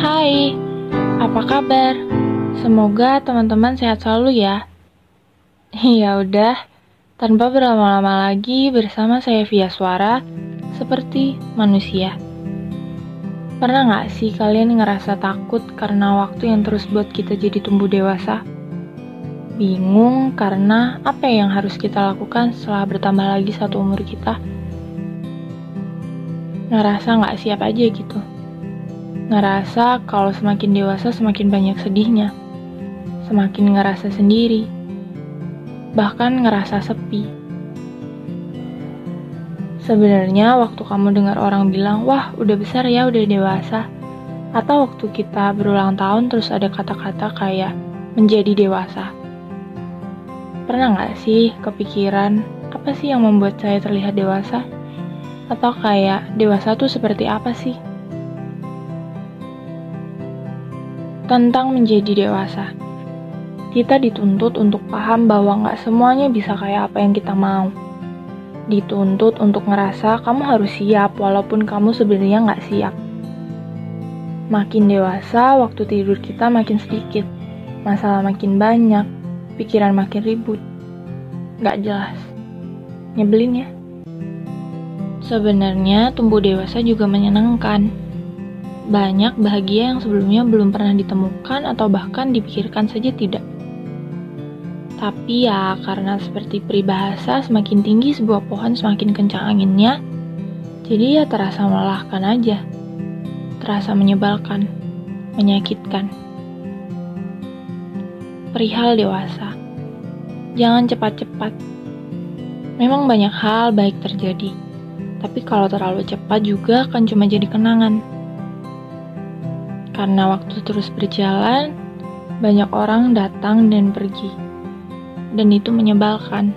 Hai, apa kabar? Semoga teman-teman sehat selalu ya. Ya udah, tanpa berlama-lama lagi bersama saya via suara seperti manusia. Pernah nggak sih kalian ngerasa takut karena waktu yang terus buat kita jadi tumbuh dewasa? Bingung karena apa yang harus kita lakukan setelah bertambah lagi satu umur kita? Ngerasa nggak siap aja gitu? Ngerasa kalau semakin dewasa semakin banyak sedihnya. Semakin ngerasa sendiri. Bahkan ngerasa sepi. Sebenarnya waktu kamu dengar orang bilang, wah udah besar ya, udah dewasa. Atau waktu kita berulang tahun terus ada kata-kata kayak menjadi dewasa. Pernah nggak sih kepikiran, apa sih yang membuat saya terlihat dewasa? Atau kayak, dewasa tuh seperti apa sih? Tentang menjadi dewasa. Kita dituntut untuk paham bahwa nggak semuanya bisa kayak apa yang kita mau. Dituntut untuk ngerasa kamu harus siap walaupun kamu sebenarnya nggak siap. Makin dewasa, waktu tidur kita makin sedikit, masalah makin banyak, pikiran makin ribut. Nggak jelas. Nyebelin ya? Sebenarnya tumbuh dewasa juga menyenangkan banyak bahagia yang sebelumnya belum pernah ditemukan atau bahkan dipikirkan saja tidak. Tapi ya, karena seperti peribahasa, semakin tinggi sebuah pohon semakin kencang anginnya, jadi ya terasa melelahkan aja. Terasa menyebalkan, menyakitkan. Perihal dewasa. Jangan cepat-cepat. Memang banyak hal baik terjadi, tapi kalau terlalu cepat juga akan cuma jadi kenangan. Karena waktu terus berjalan, banyak orang datang dan pergi. Dan itu menyebalkan.